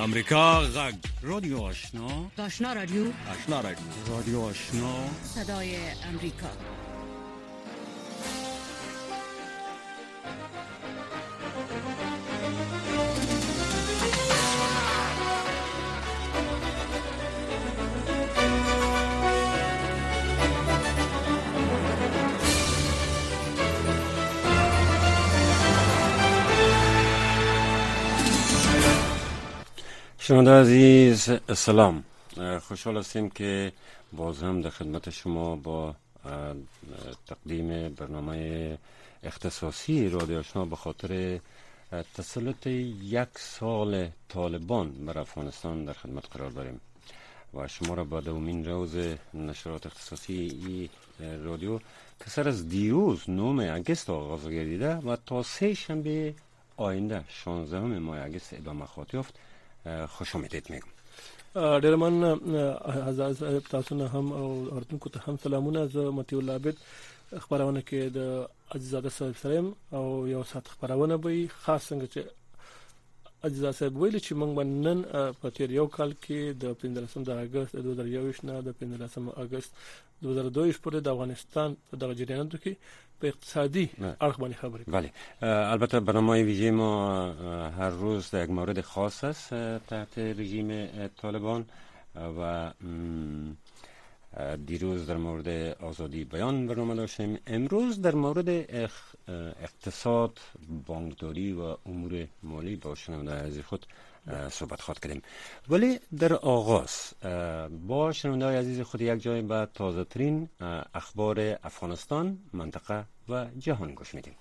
امریکا غږ رادیو آشنا. آشنا رادیو. آشنا رادیو. رادیو آشنا. صدای امریکا شنونده عزیز سلام. خوشحال هستیم که باز هم در خدمت شما با تقدیم برنامه اختصاصی رادیو آشنا به خاطر تسلط یک سال طالبان بر افغانستان در خدمت قرار داریم و شما را به دومین روز نشرات اختصاصی ای رادیو که سر از دیروز نوم اگست آغاز گردیده و تا سه شنبه آینده 16 ماه اگست ادامه خواهد یافت. خوش آمدید میگم. ډیر من حضرت صاحب تاسو نه هم او اردوونکو ته هم سلامونه. زه متي الله عابد خبرونه کې د عزیزاده صاحب یم او یو سات خبرونه به خاص څنګه چې عزیزاده صاحب ویل چې موږ نن په تیر یو کال کې د 15 د اگست 2021 نه د 15 اگست 2022 پورې د افغانستان په دغه جریاناتو کې په اقتصادي. اړخ باندې خبرې کوو. بله البته برنامه ویژه ما هر روز در یک مورد خاص است تحت رژیم طالبان و م، دیروز در مورد آزادی بیان برنامه داشتیم. امروز در مورد اخ- اقتصاد بانکداری و امور مالی با شنونده عزیز خود صحبت خواهد کردیم. ولی در آغاز با شنونده های عزیز خود یک جای به تازه ترین اخبار افغانستان منطقه و جهان گوش میدیم.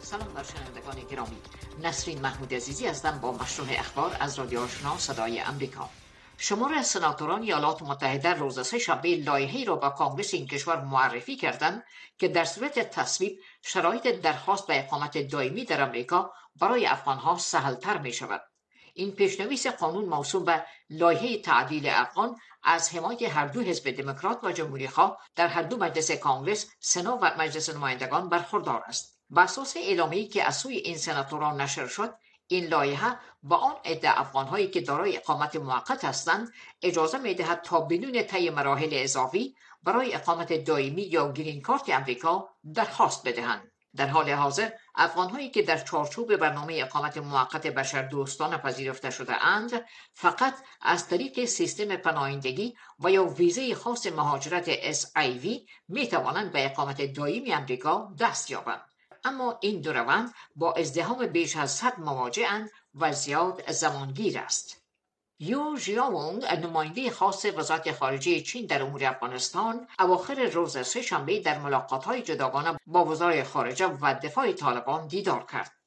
سلام بر شنوندگان گرامی. نسرین محمود عزیزی هستم با مشروع اخبار از رادیو آشنا صدای امریکا. شمار از سناتوران ایالات متحده روز سه شنبه لایحه‌ای را به کانگرس این کشور معرفی کردند که در صورت تصویب شرایط درخواست به اقامت دائمی در امریکا برای افغانها سهلتر می شود این پیشنویس قانون موسوم به لایحه تعدیل افغان از حمایت هر دو حزب دموکرات و جمهوری خواه در هر دو مجلس کانگرس سنا و مجلس نمایندگان برخوردار است. بر اساس اعلامیه‌ای که از سوی این سناتوران نشر شد این لایحه با آن عده افغانهایی که دارای اقامت موقت هستند اجازه می‌دهد تا بدون طی مراحل اضافی برای اقامت دائمی یا گرین کارت امریکا درخواست بدهند. در حال حاضر افغانهایی که در چارچوب برنامه اقامت موقت بشر دوستانه پذیرفته شده اند فقط از طریق سیستم پناهندگی و یا ویزه خاص مهاجرت SIV می توانند به اقامت دائمی امریکا دست یابند. اما این دو روند با ازدهام بیش از صد مواجهاند و زیاد زمانگیر است. یو ژیاونگ نماینده خاص وزارت خارجه چین در امور افغانستان اواخر روز سهشنبه در ملاقات‌های جداگانه با وزرای خارجه و دفاع طالبان دیدار کرد.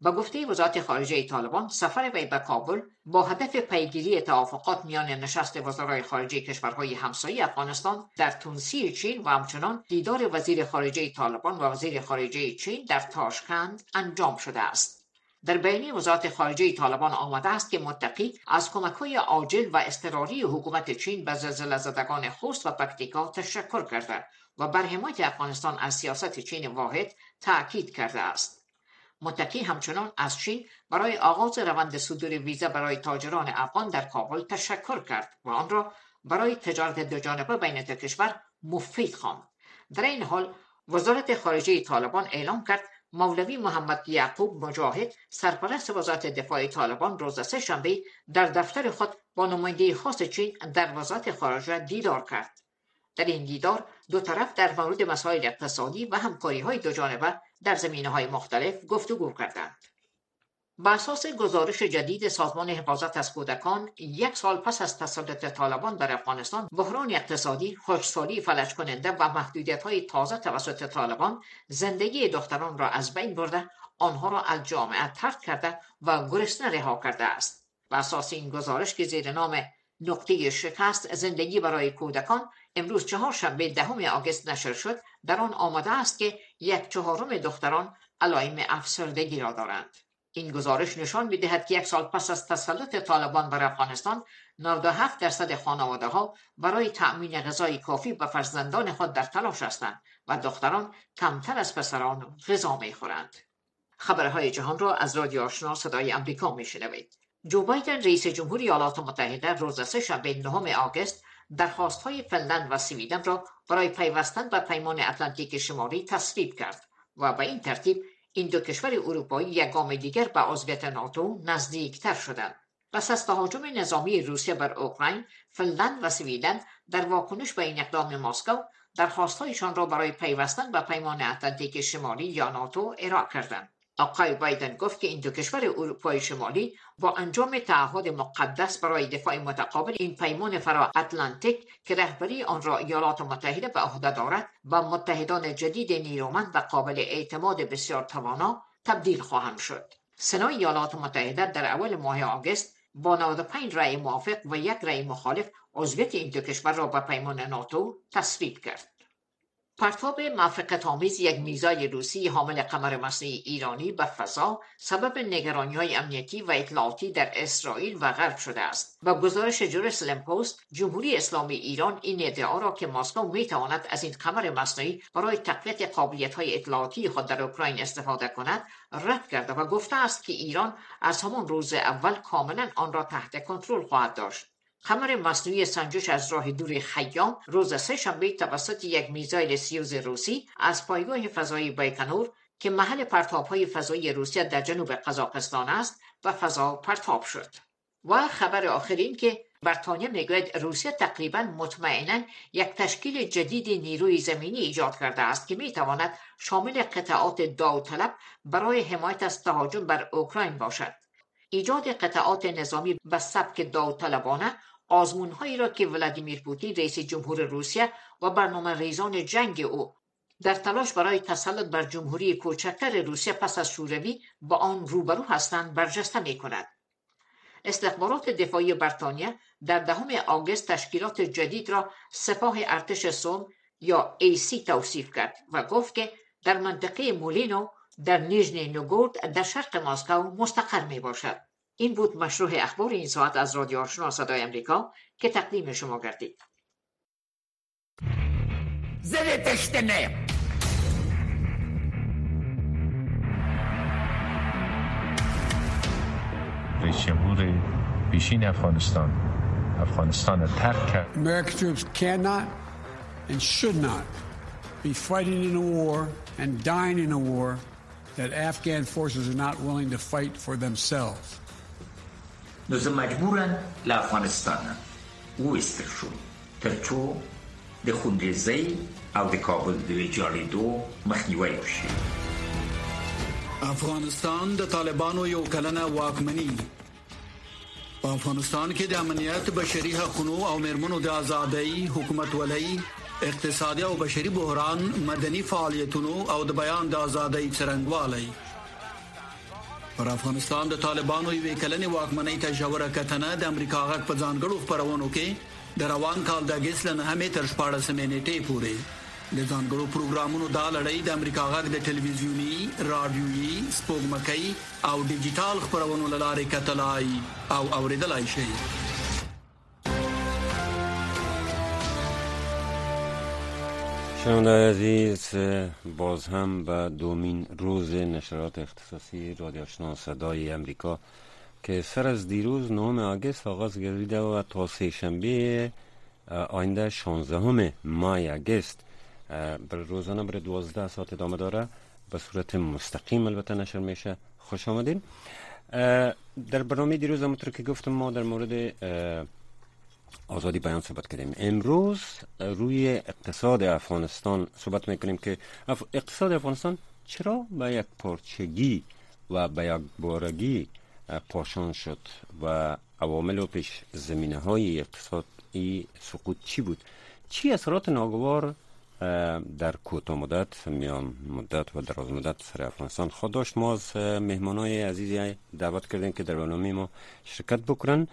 به گفته وزارت خارجه طالبان سفر وی به کابل با هدف پیگیری توافقات میان نشست وزرای خارجه کشورهای همسایه افغانستان در تونسی چین و همچنان دیدار وزیر خارجه طالبان و وزیر خارجه چین در تاشکند انجام شده است. در بیانیه وزارت خارجه طالبان آمده است که متقی از کمک‌های عاجل و اضطراری حکومت چین به زلزله زدگان خوست و پکتیکا تشکر کرده و بر حمایت افغانستان از سیاست چین واحد تأکید کرده است. متقی همچنان از چین برای آغاز روند صدور ویزا برای تاجران افغان در کابل تشکر کرد و آن را برای تجارت دوجانبه بین دو کشور مفید خواند. در این حال وزارت خارجه طالبان اعلام کرد مولوی محمد یعقوب مجاهد سرپرست وزارت دفاع طالبان روز سه شنبه در دفتر خود با نماینده خاص چین در وزارت خارجه دیدار کرد. در این دیدار دو طرف در مورد مسائل اقتصادی و همکاری های دو جانبه در زمینه های مختلف گفتگو کردند. بر اساس گزارش جدید سازمان حفاظت از کودکان یک سال پس از تسلط طالبان بر افغانستان بحران اقتصادی خشکسالی فلج کننده و محدودیت های تازه توسط طالبان زندگی دختران را از بین برده آنها را از جامعه ترک کرده و گرسنه رها کرده است بر اساس این گزارش که زیر نام نقطه شکست زندگی برای کودکان امروز چهارشنبه دهم آگوست نشر شد در آن آمده است که یک چهارم دختران علائم افسردگی را دارند این گزارش نشان می‌دهد که یک سال پس از تسلط طالبان بر افغانستان 97 درصد خانواده ها برای تأمین غذای کافی به فرزندان خود در تلاش هستند و دختران کمتر از پسران غذا خورند. خبرهای جهان را از رادیو آشنا صدای امریکا میشنوید. جو بایدن رئیس جمهوری ایالات متحده روز سهشنبه نهم آگوست درخواست های فنلند و سویدن را برای پیوستن به پیمان اتلانتیک شمالی تصویب کرد و به این ترتیب این دو کشور اروپایی یک گام دیگر به عضویت ناتو نزدیکتر شدند. پس از تهاجم نظامی روسیه بر اوکراین فنلند و سویدن در واکنش به این اقدام مسکو درخواستهایشان را برای پیوستن به پیمان اتلانتیک شمالی یا ناتو ارائه کردند. آقای بایدن گفت که این دو کشور اروپای شمالی با انجام تعهد مقدس برای دفاع متقابل این پیمان فرا اتلانتیک که رهبری آن را ایالات متحده به عهده دارد و متحدان جدید نیرومند و قابل اعتماد بسیار توانا تبدیل خواهند شد. سنای ایالات متحده در اول ماه آگوست با 95 رأی موافق و یک رأی مخالف عضویت این دو کشور را به پیمان ناتو تصویب کرد. پرتاب موفقیت آمیز یک میزای روسی حامل قمر مصنوعی ایرانی به فضا سبب نگرانی های امنیتی و اطلاعاتی در اسرائیل و غرب شده است. با گزارش جرسلم پست جمهوری اسلامی ایران این ادعا را که مسکو می تواند از این قمر مصنوعی برای تقویت قابلیت های اطلاعاتی خود در اوکراین استفاده کند رد کرده و گفته است که ایران از همان روز اول کاملا آن را تحت کنترل خواهد داشت. قمر مصنوعی سنجش از راه دور خیام روز سه شنبه توسط یک میزایل سیوز روسی از پایگاه فضایی بایکنور که محل پرتاب های فضایی روسیه در جنوب قزاقستان است و فضا پرتاب شد. و خبر آخرین که برطانیه می‌گوید روسیه تقریبا مطمئنا یک تشکیل جدید نیروی زمینی ایجاد کرده است که می‌تواند شامل قطعات داوطلب برای حمایت از تهاجم بر اوکراین باشد. ایجاد قطعات نظامی به سبک داوطلبانه هایی را که ولادیمیر پوتین رئیس جمهور روسیه و برنامه ریزان جنگ او در تلاش برای تسلط بر جمهوری کوچکتر روسیه پس از شوروی با آن روبرو هستند برجسته می کند. استخبارات دفاعی بریتانیا در دهم آگوست تشکیلات جدید را سپاه ارتش سوم یا سی توصیف کرد و گفت که در منطقه مولینو در نیژنی نوگورد در شرق ماسکو مستقر می باشد. این بود مشروع اخبار این ساعت از رادیو آشنا صدای امریکا که تقدیم شما گردید زده تشتنه رئیس جمهور پیشین افغانستان افغانستان ترک کرد American troops cannot and should not be fighting in a war and dying in a war that Afghan forces are not willing to fight for themselves. نو زه مجبورم له افغانستانه وویستل شو. تر څو د خونریزۍ او د کابل د ویجاړېدو مخنیوی وشي. افغانستان د طالبانو یو کلنه واکمني. په افغانستان کې د امنیت بشري حقوقو او مرمنو د ازادۍ حکومت ولای اقتصادي او بشري بحران مدني فعالیتونو او د بیان د ازادۍ څرنګوالي پر افغانستان د طالبانو یو کلنې واکمنۍ ته جوړه کتنه د امریکا غږ په ځانګړو خبرونو کې د روان کال د اگست نه همې تر 14 نیټې پورې. د ځانګړو پروګرامونو دا لړۍ د امریکا غږ د ټلویزیونی، رادیويي، سپوږمکۍ او ډیجیټل خبرونو لارې کتلای او اوریدلای شي شنونده عزیز باز هم به دومین روز نشرات اختصاصی رادیو آشنا صدای امریکا که سر از دیروز نهم آگست آغاز گردیده و تا سه شنبه آینده 16 ماه آگست بر روزانه بر 12 ساعت ادامه داره به صورت مستقیم البته نشر میشه. خوش آمدین. در برنامه دیروز همونطور که گفتم ما در مورد آزادی بیان صحبت کردیم. امروز روی اقتصاد افغانستان صحبت می‌کنیم که اقتصاد افغانستان چرا به یک پارچگی و به یک بارگی پاشان شد و عوامل و پیش زمینه های اقتصادی سقوط چی بود؟ چی اثرات ناگوار در کوتاه مدت میان مدت و دراز مدت سر افغانستان. خود داشت ما از مهمان های عزیزی دعوت کردیم که در برنامه ما شرکت بکنن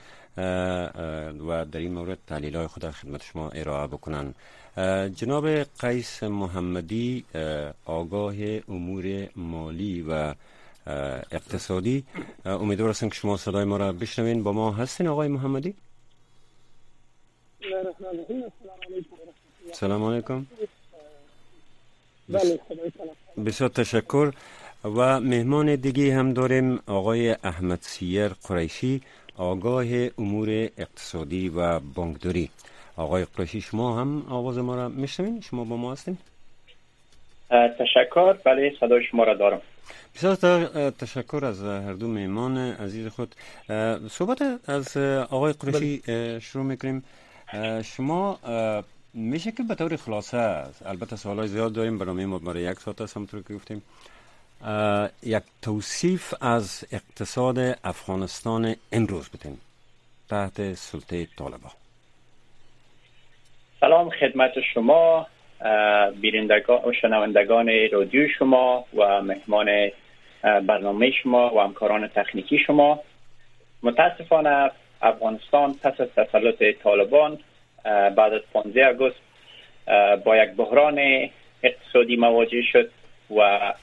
و در این مورد تحلیل های خود خدمت شما ارائه بکنن. جناب قیس محمدی آگاه امور مالی و اقتصادی. امیدوار هستم که شما صدای ما را بشنوین. با ما هستین آقای محمدی؟ سلام علیکم. بسیار تشکر. و مهمان دیگه هم داریم آقای احمد سیر قریشی آگاه امور اقتصادی و بانکداری. آقای قریشی شما هم آواز ما را میشنوین؟ شما با ما هستین؟ تشکر. بله صدای شما را دارم. بسیار تشکر از هر دو مهمان عزیز خود. صحبت از آقای قریشی شروع می‌کنیم. شما میشه که به طور خلاصه البته سوالای زیاد داریم برنامه ما برای یک ساعت است همطور که گفتیم. یک توصیف از اقتصاد افغانستان امروز بتین تحت سلطه طالبان سلام خدمت شما بینندگان و شنوندگان رادیو شما و مهمان برنامه شما و همکاران تکنیکی شما. متاسفانه افغانستان پس از تسلط طالبان بعد از 15 آگوست با یک بحران اقتصادی مواجه شد و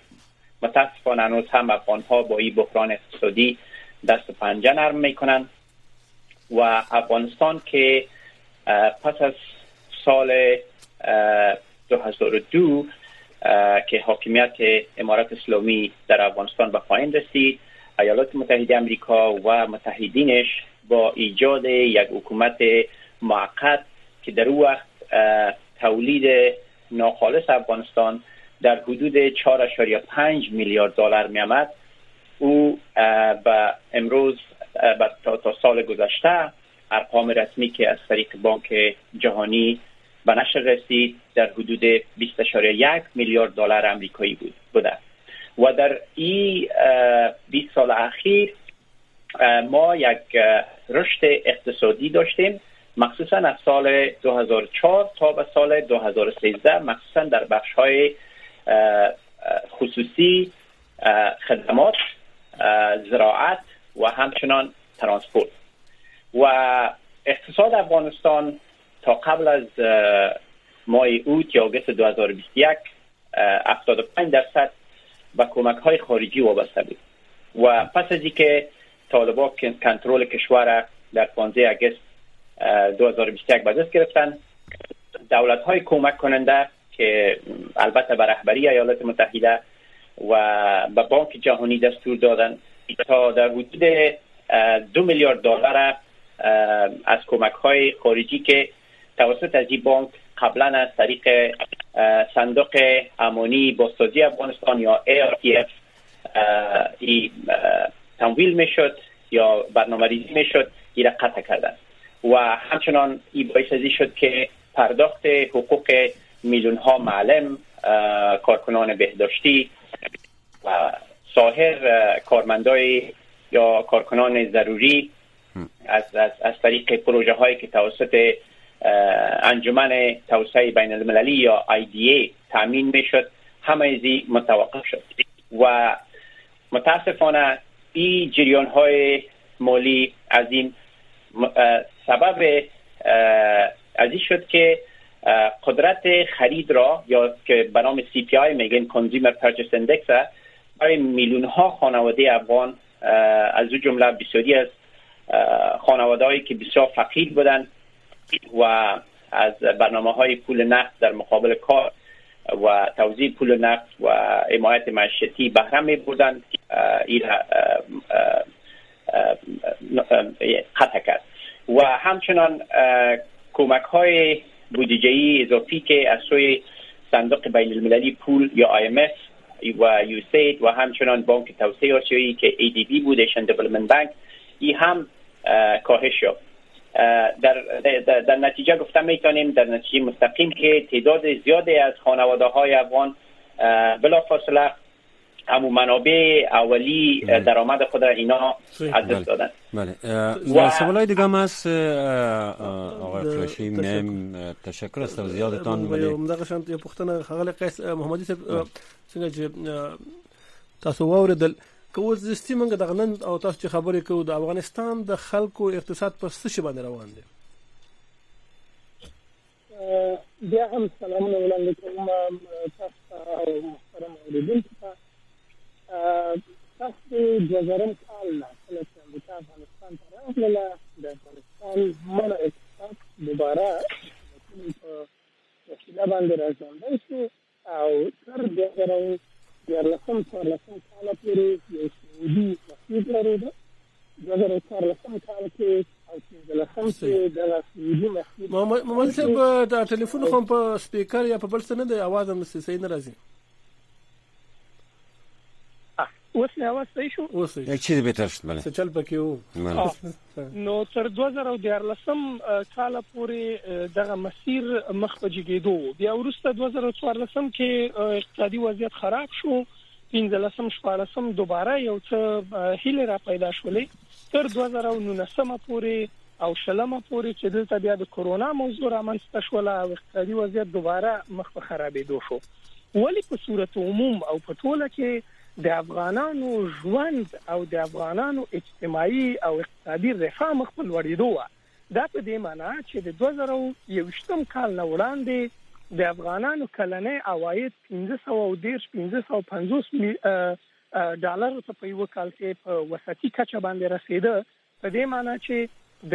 متاسفانه هنوز هم افغان ها با این بحران اقتصادی دست و پنجه نرم می‌کنن و افغانستان که پس از سال 2002 که حاکمیت امارات اسلامی در افغانستان به پایین رسید ایالات متحده امریکا و متحدینش با ایجاد یک حکومت معقد که در او وقت تولید ناخالص افغانستان در حدود 4.5 میلیارد دلار می آمد او به امروز تا, تا سال گذشته ارقام رسمی که از طریق بانک جهانی به نشر رسید در حدود 20.1 میلیارد دلار آمریکایی بود بوده. و در این 20 سال اخیر ما یک رشد اقتصادی داشتیم. مخصوصا از سال 2004 تا به سال 2013 مخصوصا در بخش های خصوصی خدمات زراعت و همچنان ترانسپورت. و اقتصاد افغانستان تا قبل از ماه اوت یا آگست 2021 75 درصد به کمک های خارجی وابسته بود. و پس از اینکه طالبا کنترل کشور در 15 آگست 2021 به دست گرفتن. دولت های کمک کننده که البته به رهبری ایالات متحده و به بانک جهانی دستور دادن تا در حدود دو میلیارد دلار از کمک های خارجی که توسط از این بانک قبلا از طریق صندوق امانی بازسازی افغانستان یا ARTF تمویل می‌شد یا برنامه ریزی می‌شد این قطع کردن و همچنان این باعث ازی شد که پرداخت حقوق میلیون ها معلم کارکنان بهداشتی و سایر کارمندای یا کارکنان ضروری از, از, از طریق پروژه هایی که توسط انجمن توسعه بین المللی یا IDA تامین می شد همه ازی متوقف شد. و متاسفانه این جریان های مالی از این سبب از این شد که قدرت خرید را یا که به نام CPI میگن Consumer Purchase Index برای میلیون ها خانواده افغان از او جمله بسیاری از خانواده هایی که بسیار فقیر بودن و از برنامه های پول نفت در مقابل کار و توزیع پول نفت و حمایت معیشتی بهره می بودن این قطع کرد و همچنان کمک های بودجه اضافی که از سوی صندوق بین المللی پول یا IMF و یوسید و همچنان بانک توسعه آسیایی که ADB بود ایشن دیولپمنت بانک این هم کاهش یافت. در, در, در نتیجه گفتم می‌تونیم در نتیجه مستقیم که تعداد زیادی از خانواده های افغان بلا فاصله همو منابع اولی درآمد خود را اینا از دست دادن. بله. و سوال های دیگه هم هست آقای فرشی میم تشکر است زیادتان. بله شانت یو پښتنه خغل قیس محمدي صاحب څنګه چې تاسو واوریدل. کوو زستی منګه دغه نن او تاسو چې خبرې کوو د افغانستان د خلکو اقتصاد په څه شي باندې روان دي بیا هم سلامونه وړاندې کوم تاسو او محترم اوریدونکو ته تاسو د زرم کال نه. کله چې امریکا افغانستان ته راغله د افغانستان مړه اقتصاد دوباره په وسیله باندې راځوندل شو. او تر د زرم دیارلسم څوارلسم کال پورې یو سعودي مسجد لرېده د زرم څوارلسم کال کې محمد صاحب دا ټلیفون خو په سپیکر یا په بل څه نه دی؟ اواز هم سې نه راځي. نه صحیح شو یک چیز بهتر شد بله څه چل پکې وو نو تر 2014 کال پورې دغه مسیر مخ په جګېدو بیا ورسته 2014 کې اقتصادي وضعیت خراب شو 15 شپږم دوباره یو څه هیله را پیدا شولې تر 2019 پورې او شلمه پورې چې دلته بیا د کورونا موضوع رامنځته شول او اقتصادي وضعیت دوباره مخ په خرابېدو شو ولی په صورت عموم او په ټوله کې د افغانانو ژوند او د افغانانو اجتماعي او اقتصادي رفاه مخ په لوړېدو دا په دې معنی چې د 2021م کال نه وړاندې د افغانانو کلنۍ عواید 1510 1550 ډالر ته په یو کال کې په وسطي کچه باندې رسیده په دې معنی چې د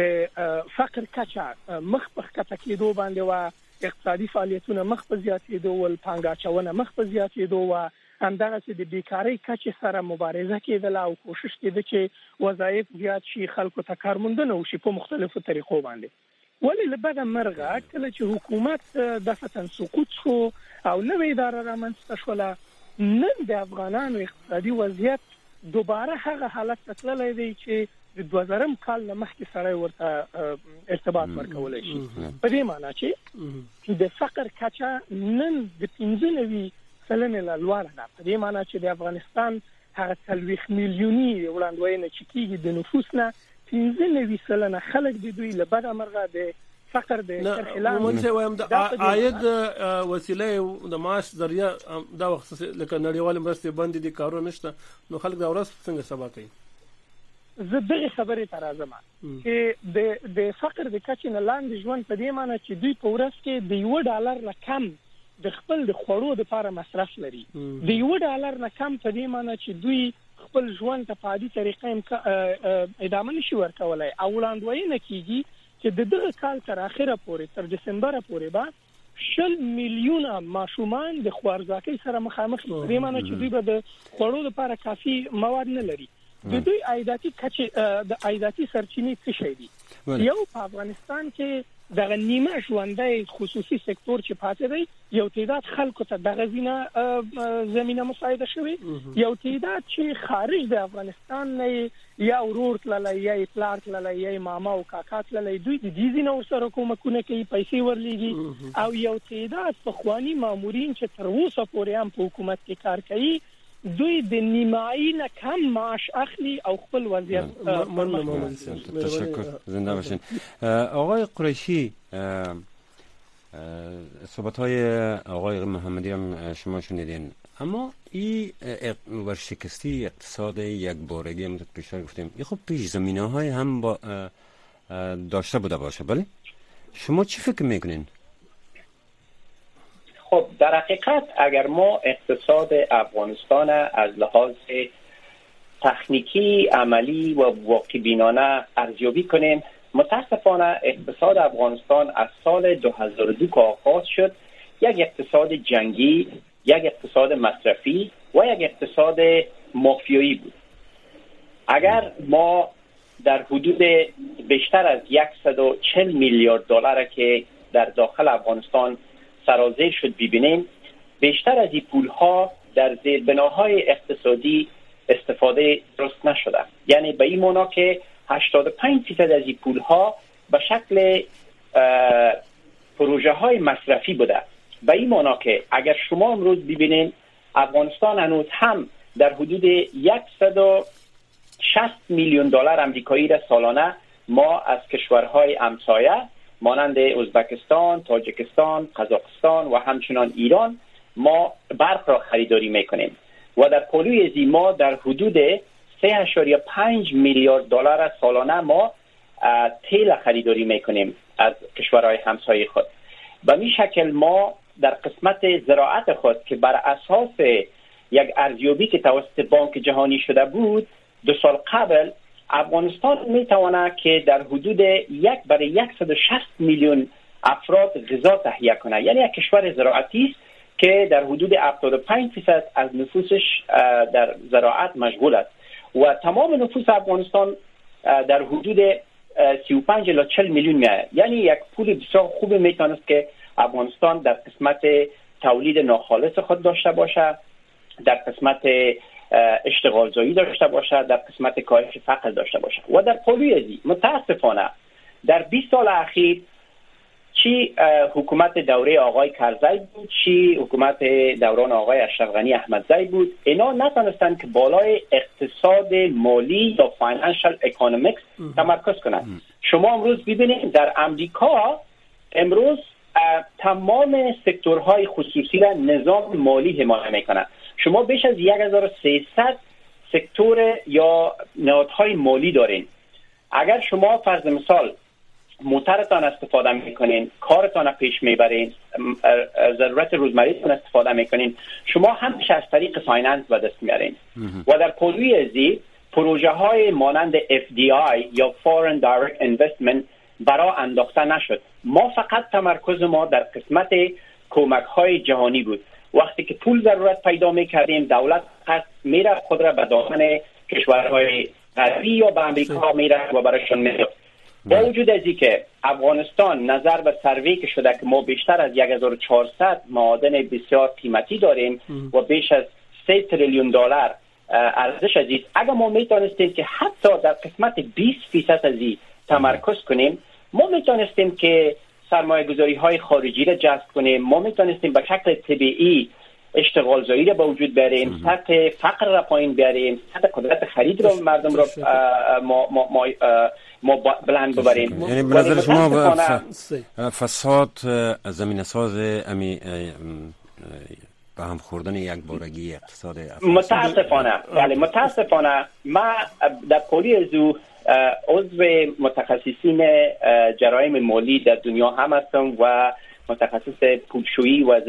فقر کچه مخ په کته کېدو باندې وا اقتصادي فعالیتونه مخ په زیاتېدو ول پانګاچونه مخ په زیاتېدو وا همدغه چې د بیکاری کچې سره مبارزه کېدل او کوشش کېده چې وظایف زیات شي خلکو ته کارموندنه وشي په مختلفو طریقو باندې. ولې لبده مرغه کله چې حکومت د فتن سقوط شو او نوې اداره رامنځته شوله نن د افغانانو اقتصادي وضعیت دوباره هغه حالت تکللی دی چې د 2000م کال مخکې سره ورته ارتباط ورکول شي. په دې معنی چې د فقر کچا نن د 15 سلنه لا لوړه ده. په دې معنی چې د افغانستان هغه 30 میلیوني وړاندوینه چې کیږي د نفوس نه 15 سلنه خلک د دوی له بد امرغه د فقر د خلاف مونږ وایم د عاید وسیله د معاش ذریعہ دا وخت لکه نړیوال مرستې باندې دي کارونه نشته نو خلک دا ورځ څنګه سبا کوي؟ زه دغه خبرې ته راځم. چې د د فقر د کچې نه لاندې ژوند په دې معنی چې دوی په ورځ کې د یو ډالر نه کم د خپل د خوړو لپاره مصرف لري. د یو ډالر نه کم په دې معنی چې دوی خپل ژوند ته په عادي طریقې ادامه نشي ورکولای. او وړاندوینه کیږي چې د دغه کال تر اخره پورې تر دسمبر پورې به شل میلیونه ماشومان د خوارځاکۍ سره مخامخ دي. د معنی چې دوی به د خوړو لپاره کافي مواد نه لري. د دوی عایداتي کچه د عایداتي سرچینې څه شي دي؟ یو په افغانستان کې د نیمه ژوندۍ خصوصي سکتور چې پاتې دی یو تعداد خلکو ته د غزینه زمينه مساعده شوی یو تعداد چې خارج د افغانستان نه یا ورور تللی یا پلار تللی یا ماما او کاکا تللی دوی د دې ځینو سره کومکونه کوي پیسې ورلېږي او یو تعداد په خواني مامورین چې تر اوسه پورې هم په حکومت کې کار کوي دوی د نیمایي نه کم معاش اخلي او خپل وضعیت تشکر. زنده باشین. آقای قریشی صحبت های آقای محمدی هم شما شنیدین. اما این ورشکستی اقتصاد یک بارگی هم پیش گفتیم. این خب پیش زمینه های هم با داشته بوده باشه بله؟ شما چی فکر می‌کنین؟ خب در حقیقت اگر ما اقتصاد افغانستان از لحاظ تکنیکی عملی و واقع بینانه ارزیابی کنیم متاسفانه اقتصاد افغانستان از سال 2002 که آغاز شد یک اقتصاد جنگی یک اقتصاد مصرفی و یک اقتصاد مافیایی بود. اگر ما در حدود بیشتر از 140 میلیارد دلار که در داخل افغانستان سرازیر شد ببینیم بیشتر از این پول ها در زیربناهای اقتصادی استفاده درست نشده. یعنی به این معنا که 85 فیصد از این پول ها به شکل پروژه های مصرفی بوده. به این معنا که اگر شما امروز ببینید افغانستان هنوز هم در حدود 160 میلیون دلار امریکایی را سالانه ما از کشورهای همسایه مانند ازبکستان، تاجکستان، قزاقستان و همچنان ایران ما برق را خریداری می‌کنیم و در پولوی ازی ما در حدود 3.5 میلیارد دلار سالانه ما تیل خریداری می‌کنیم از کشورهای همسایه خود. به می شکل ما در قسمت زراعت خود که بر اساس یک ارزیابی که توسط بانک جهانی شده بود دو سال قبل افغانستان می تواند که در حدود یک برای 160 میلیون افراد غذا تهیه کنه یعنی یک کشور زراعتی است که در حدود 75 درصد از نفوسش در زراعت مشغول است. و تمام نفوس افغانستان در حدود 35 الی 40 میلیون میآید. یعنی یک پول بسیار خوب می‌تونست که افغانستان در قسمت تولید ناخالص خود داشته باشه در قسمت اشتغال زایی داشته باشه در قسمت کاهش فقر داشته باشه و در پلوی ازی متاسفانه در 20 سال اخیر چی حکومت دوره آقای کرزی بود چی حکومت دوران آقای اشرف غنی احمدزی بود. اینا نتونستن که بالای اقتصاد مالی یا financial economics تمرکز کنند شما امروز ببینید در امریکا امروز تمام سکتورهای خصوصی را نظام مالی حمایت می‌کنند شما بیش از 1300 سکتور یا نهادهای مالی دارین. اگر شما فرض مثال موترتان استفاده می‌کنین کارتان پیش می‌برین ضرورت روزمریتون استفاده می‌کنین شما همیشه از طریق finance به دست میارین و در پلوی ازی پروژه های مانند FDI یا Foreign Direct Investment برا انداخته نشد. ما فقط تمرکز ما در قسمت کمک های جهانی بود. وقتی که پول ضرورت پیدا می‌کردیم دولت قصد میره خود را به دامن کشورهای غربی یا به امریکا میره و برایشان میره با وجود از که افغانستان نظر به سروی که شده که ما بیشتر از 1400 معادن بسیار قیمتی داریم و بیش از 3 تریلیون دلار ارزش عزیز اگر ما می‌تونستیم که حتی در قسمت 20 فیصد از تمرکز کنیم ما می‌تونستیم که سرمایه گذاری های خارجی را جذب کنیم. ما می‌تونستیم به شکل طبیعی اشتغال زایی را به وجود بیاریم سطح فقر را پایین بیاریم سطح قدرت خرید را مردم را ما, ما, ما, ما بلند ببریم. یعنی به نظر شما فساد زمین ساز امی به هم خوردن یک بارگی اقتصاد متاسفانه. بله متاسفانه. ما در پولی ازو عضو متخصصین جرایم مالی در دنیا هم هستم و متخصص پولشویی و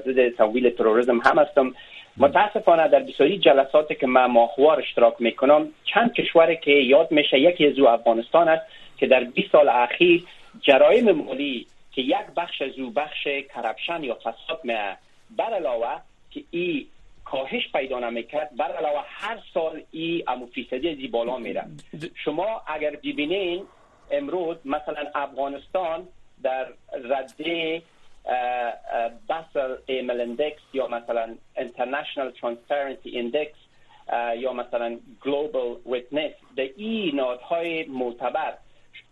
ضد تمویل تروریسم هم هستم. متاسفانه در بسیاری جلساتی که من ماهوار اشتراک می‌کنم چند کشوری که یاد میشه یکی از افغانستان است که در 20 سال اخیر جرایم مالی که یک بخش از او بخش کرپشن یا فساد می بر علاوه که ای کاهش پیدا نمی‌کرد بر علاوه هر سال ای امو فیصدی از بالا میره شما اگر ببینین امروز مثلا افغانستان در رده Basel AML Index یا مثلا International Transparency Index یا مثلا Global Witness در این نهادهای معتبر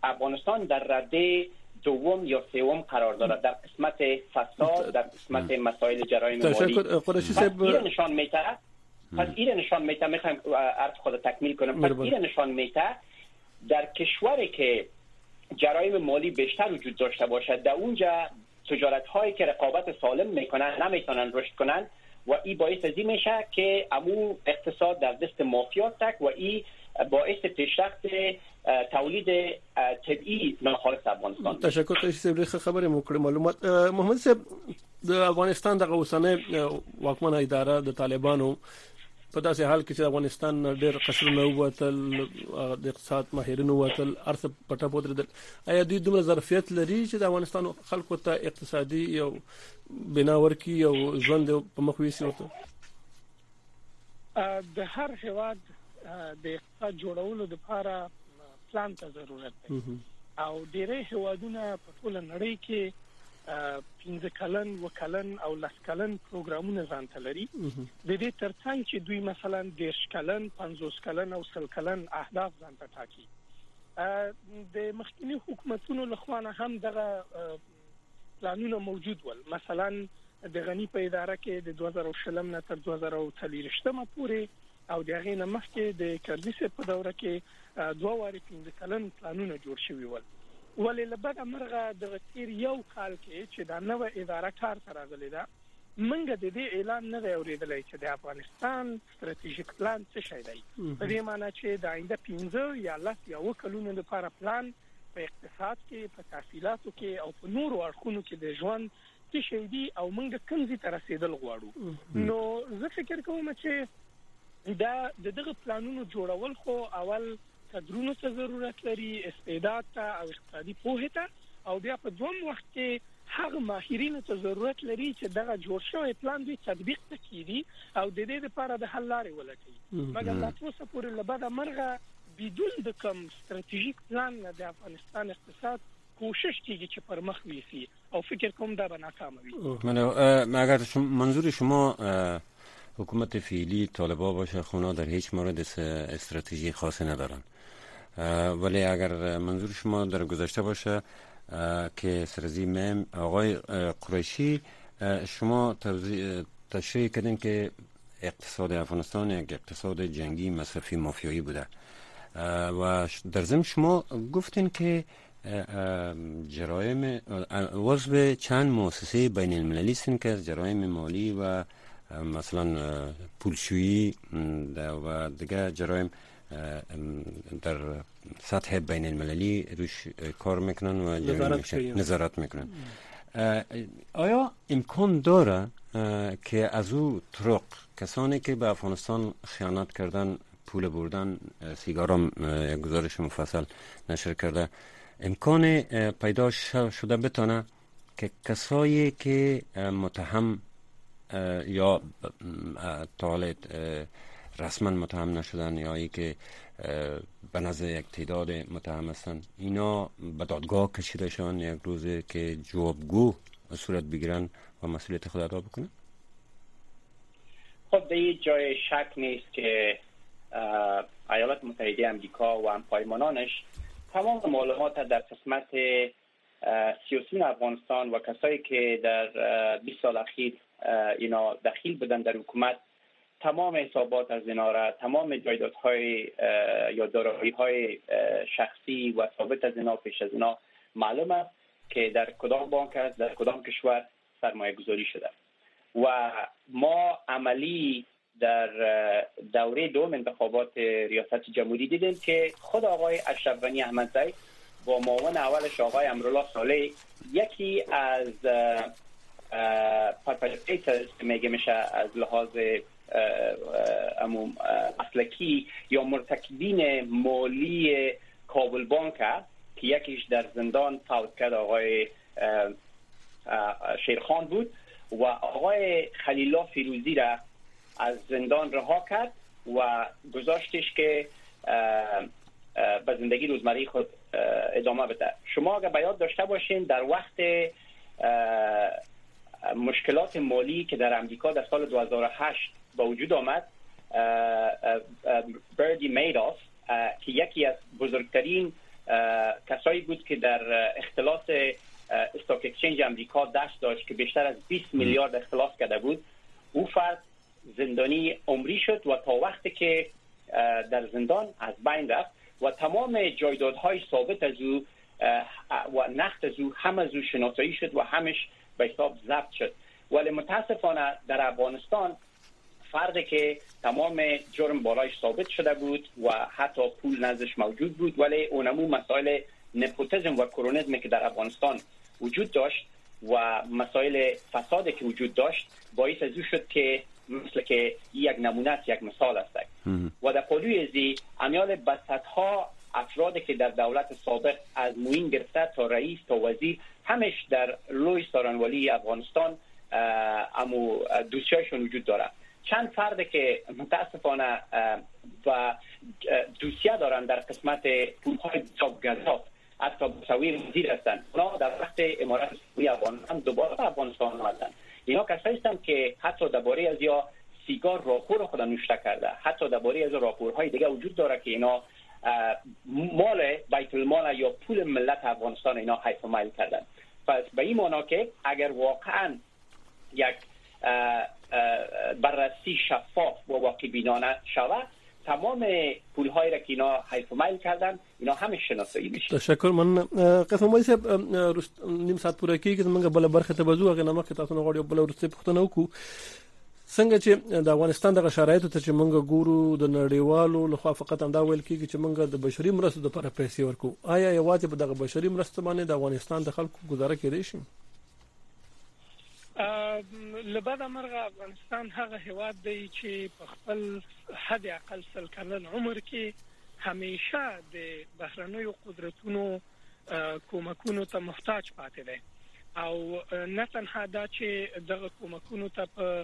افغانستان در رده دوم یا سوم قرار دارد. در قسمت فساد در قسمت مسائل جرایم مالی. پس این نشان میته پس این نشان میته می‌خوایم عرض خود تکمیل کنم. پس این نشان میته در کشوری که جرایم مالی بیشتر وجود داشته باشد در اونجا تجارت هایی که رقابت سالم می‌کنن نمی‌تونن رشد کنن و ای باعث ازی میشه که امو اقتصاد در دست مافیا تک و ای باعث پیشرفت تولید طبیعی ناخالص افغانستان. تشکر تاسو سره خبره مو کړې معلومات محمد صاحب د افغانستان د اوسنۍ واکمنه اداره د طالبانو په داسې حال کې چې افغانستان ډېر قصرونه ووتل د اقتصاد ماهرینو ووتل ارث پټه پودرل آیا دوی دومره ظرفیت لري چې د افغانستان خلکو ته اقتصادي یو بنا ورکی او ژوند په مخ ویسي ورته؟ د هر هواد د اقتصاد جوړولو لپاره پلان ته ضرورت دی. او ډېرې هوادونه په ټول نړۍ کې پنځه کلن وکلن او لس کلن پروګرامونه ځان ته لري. د دې ترڅنګ چې دوی مثلا دیش کلن 50 کلن او سل کلن اهداف ځان ته ټاکي. د مخکنی حکومتونو لخوانه هم دغه پلانونه موجود ول. مثلا د غنی په اداره کې د 2020 نه تر 2030 پورې او د غینه مخکې د کردیس په دوره کې دوه واري پنځه کلن پلانونه جوړ شوي ول. ولې لبد امرغه د تیر یو کال کې چې دا نوې اداره کار تر راغلي ده منګه د دې اعلان نه اوریدلای چې د افغانستان ستراتیژیک پلان څه شي دی. په دې معنی چې د آینده 15 یا لس یا وکلونو لپاره پلان په اقتصاد کې په تحصیلاتو کې او په نورو اړخونو کې د ژوند څه شي دی او منګه کمزې تر رسیدل غواړو. نو زه فکر کوم چې دا د دغه پلانونو جوړول خو اول کډرونو ته ضرورت لري استعداد ته او اقتصادي پوهه ته او بیا په دوم وخت کې هغه ماهرینو ته ضرورت لري چې دغه جوړ شوی پلان دوی تطبیق کړي او د دې لپاره د حل لارې ولټوي مګر لا اوسه پورې لبدا مرغه بدون د کوم ستراتیژیک پلان د افغانستان اقتصاد کوشش کیږي چې پر مخ ویسي او فکر کوم دا به ناکام وي اگر منظور شما حکومت فعلی طالبا باشه خونا در هیچ مورد استراتژی خاصی ندارن. ولی اگر منظور شما در گذشته باشه که سرزی مم آقای قریشی شما تشریح کردین که اقتصاد افغانستان یک اقتصاد جنگی مصرفی مافیایی بوده. و در ضمن شما گفتین که جرایم وضع چند مؤسسه بین المللی که جرایم مالی و مثلا پولشویی و دیگه جرایم در سطح بین المللی روش کار می‌کنن و نظارت می‌کنن. آیا امکان داره که از او طرق کسانی که به افغانستان خیانت کردن پول بردن سیگارم گزارش مفصل نشر کرده امکان پیدا شده بتانه که کسایی که متهم یا طالب رسما متهم نشدن یا ای که به نظر یک تعداد متهم هستن. اینا به دادگاه کشیده شان یک روزه که جوابگو صورت بگیرن و مسئولیت خود ادا بکنن؟ خب در جای شک نیست که ایالات متحده امریکا و همپایمانانش تمام معلومات در قسمت سیاسیون افغانستان و کسایی که در 20 سال اخیر اینا دخیل بودن در حکومت. تمام حسابات از اینا را تمام جایدادهای یا دارایی های شخصی و ثابت از اینا پیش از اینا معلوم است که در کدام بانک است در کدام کشور سرمایه گذاری شده. و ما عملی در دوره دوم انتخابات ریاست جمهوری دیدیم که خود آقای اشرف غنی احمدزی با معاون اولش آقای امرالله صالح یکی از که میگه میشه از لحاظ مسلکی یا مرتکبین مالی کابل بانک که یکیش در زندان فوت کرد آقای شیرخان بود و آقای خلیلا فیروزی را از زندان رها کرد و گذاشتش که به زندگی روزمره خود ادامه بده. شما اگر بیاد داشته باشین در وقت مشکلات مالی که در امریکا در سال 2008 با وجود آمد بردی میداس که یکی از بزرگترین کسایی بود که در اختلاس استاک اکسچنج امریکا دست داشت که بیشتر از 20 میلیارد اختلاس کرده بود. او فرد زندانی عمری شد و تا وقتی که در زندان از بین رفت و تمام جایدادهای ثابت از او و نقد از او هم از او شناسایی شد و همش به حساب ضبط شد. ولی متاسفانه در افغانستان فردی که تمام جرم بالایش ثابت شده بود و حتی پول نزدش موجود بود ولی اونمو مسائل نپوتیزم و کرونیزم که در افغانستان وجود داشت و مسائل فساد که وجود داشت باعث از شد که مثل که یک نمونه است یک مثال است. و در پلوی ازی امیال ها افرادی که در دولت سابق از موین گرفته تا رئیس تا وزیر همش در لوی سارانوالی افغانستان امو دوسیایشون وجود داره. چند فرد که متاسفانه و دوسیه دارن در قسمت پولهای گذاب حتی بسویر وزیر هستند اونا در وقت امارت اسلامی افغانستان دوباره افغانستان آمدن. اینا کسایی هستند که حتی درباره از یا سیگار راپور خود نوشته کرده. حتی درباره از راپورهای دیگه وجود داره که اینا مال بیت المال یا پول ملت افغانستان اینا مایل کردن. پس به این معنا که اگر واقعا یک بررسی شفاف و واقع بینانه شود تمام پول هایی را که اینا حیف مایل کردن اینا همه شناسایی میشه. تشکر. من قسم صاحب نیم ساعت پوره کیږي موږ بل برخه ته بزو هغه کې تاسو نه غواړو بل ورته څنګه چې د افغانستان د شرایطو ته چې موږ ګورو د نړیوالو لخوا فقط هم دا ویل کیږي چې موږ د بشري مرستو لپاره پیسې ورکو آیا یوازې په دغه بشري مرستو باندې د افغانستان د خلکو گزاره کېدای شي؟ لبد مرغه افغانستان هغه هواد دی چې په خپل حد اقل سل کلن عمر کې همیشه د بهرنیو قدرتونو کومکونو ته محتاج پاتې دی. او نه تنها دا چې دغه کومکونو ته په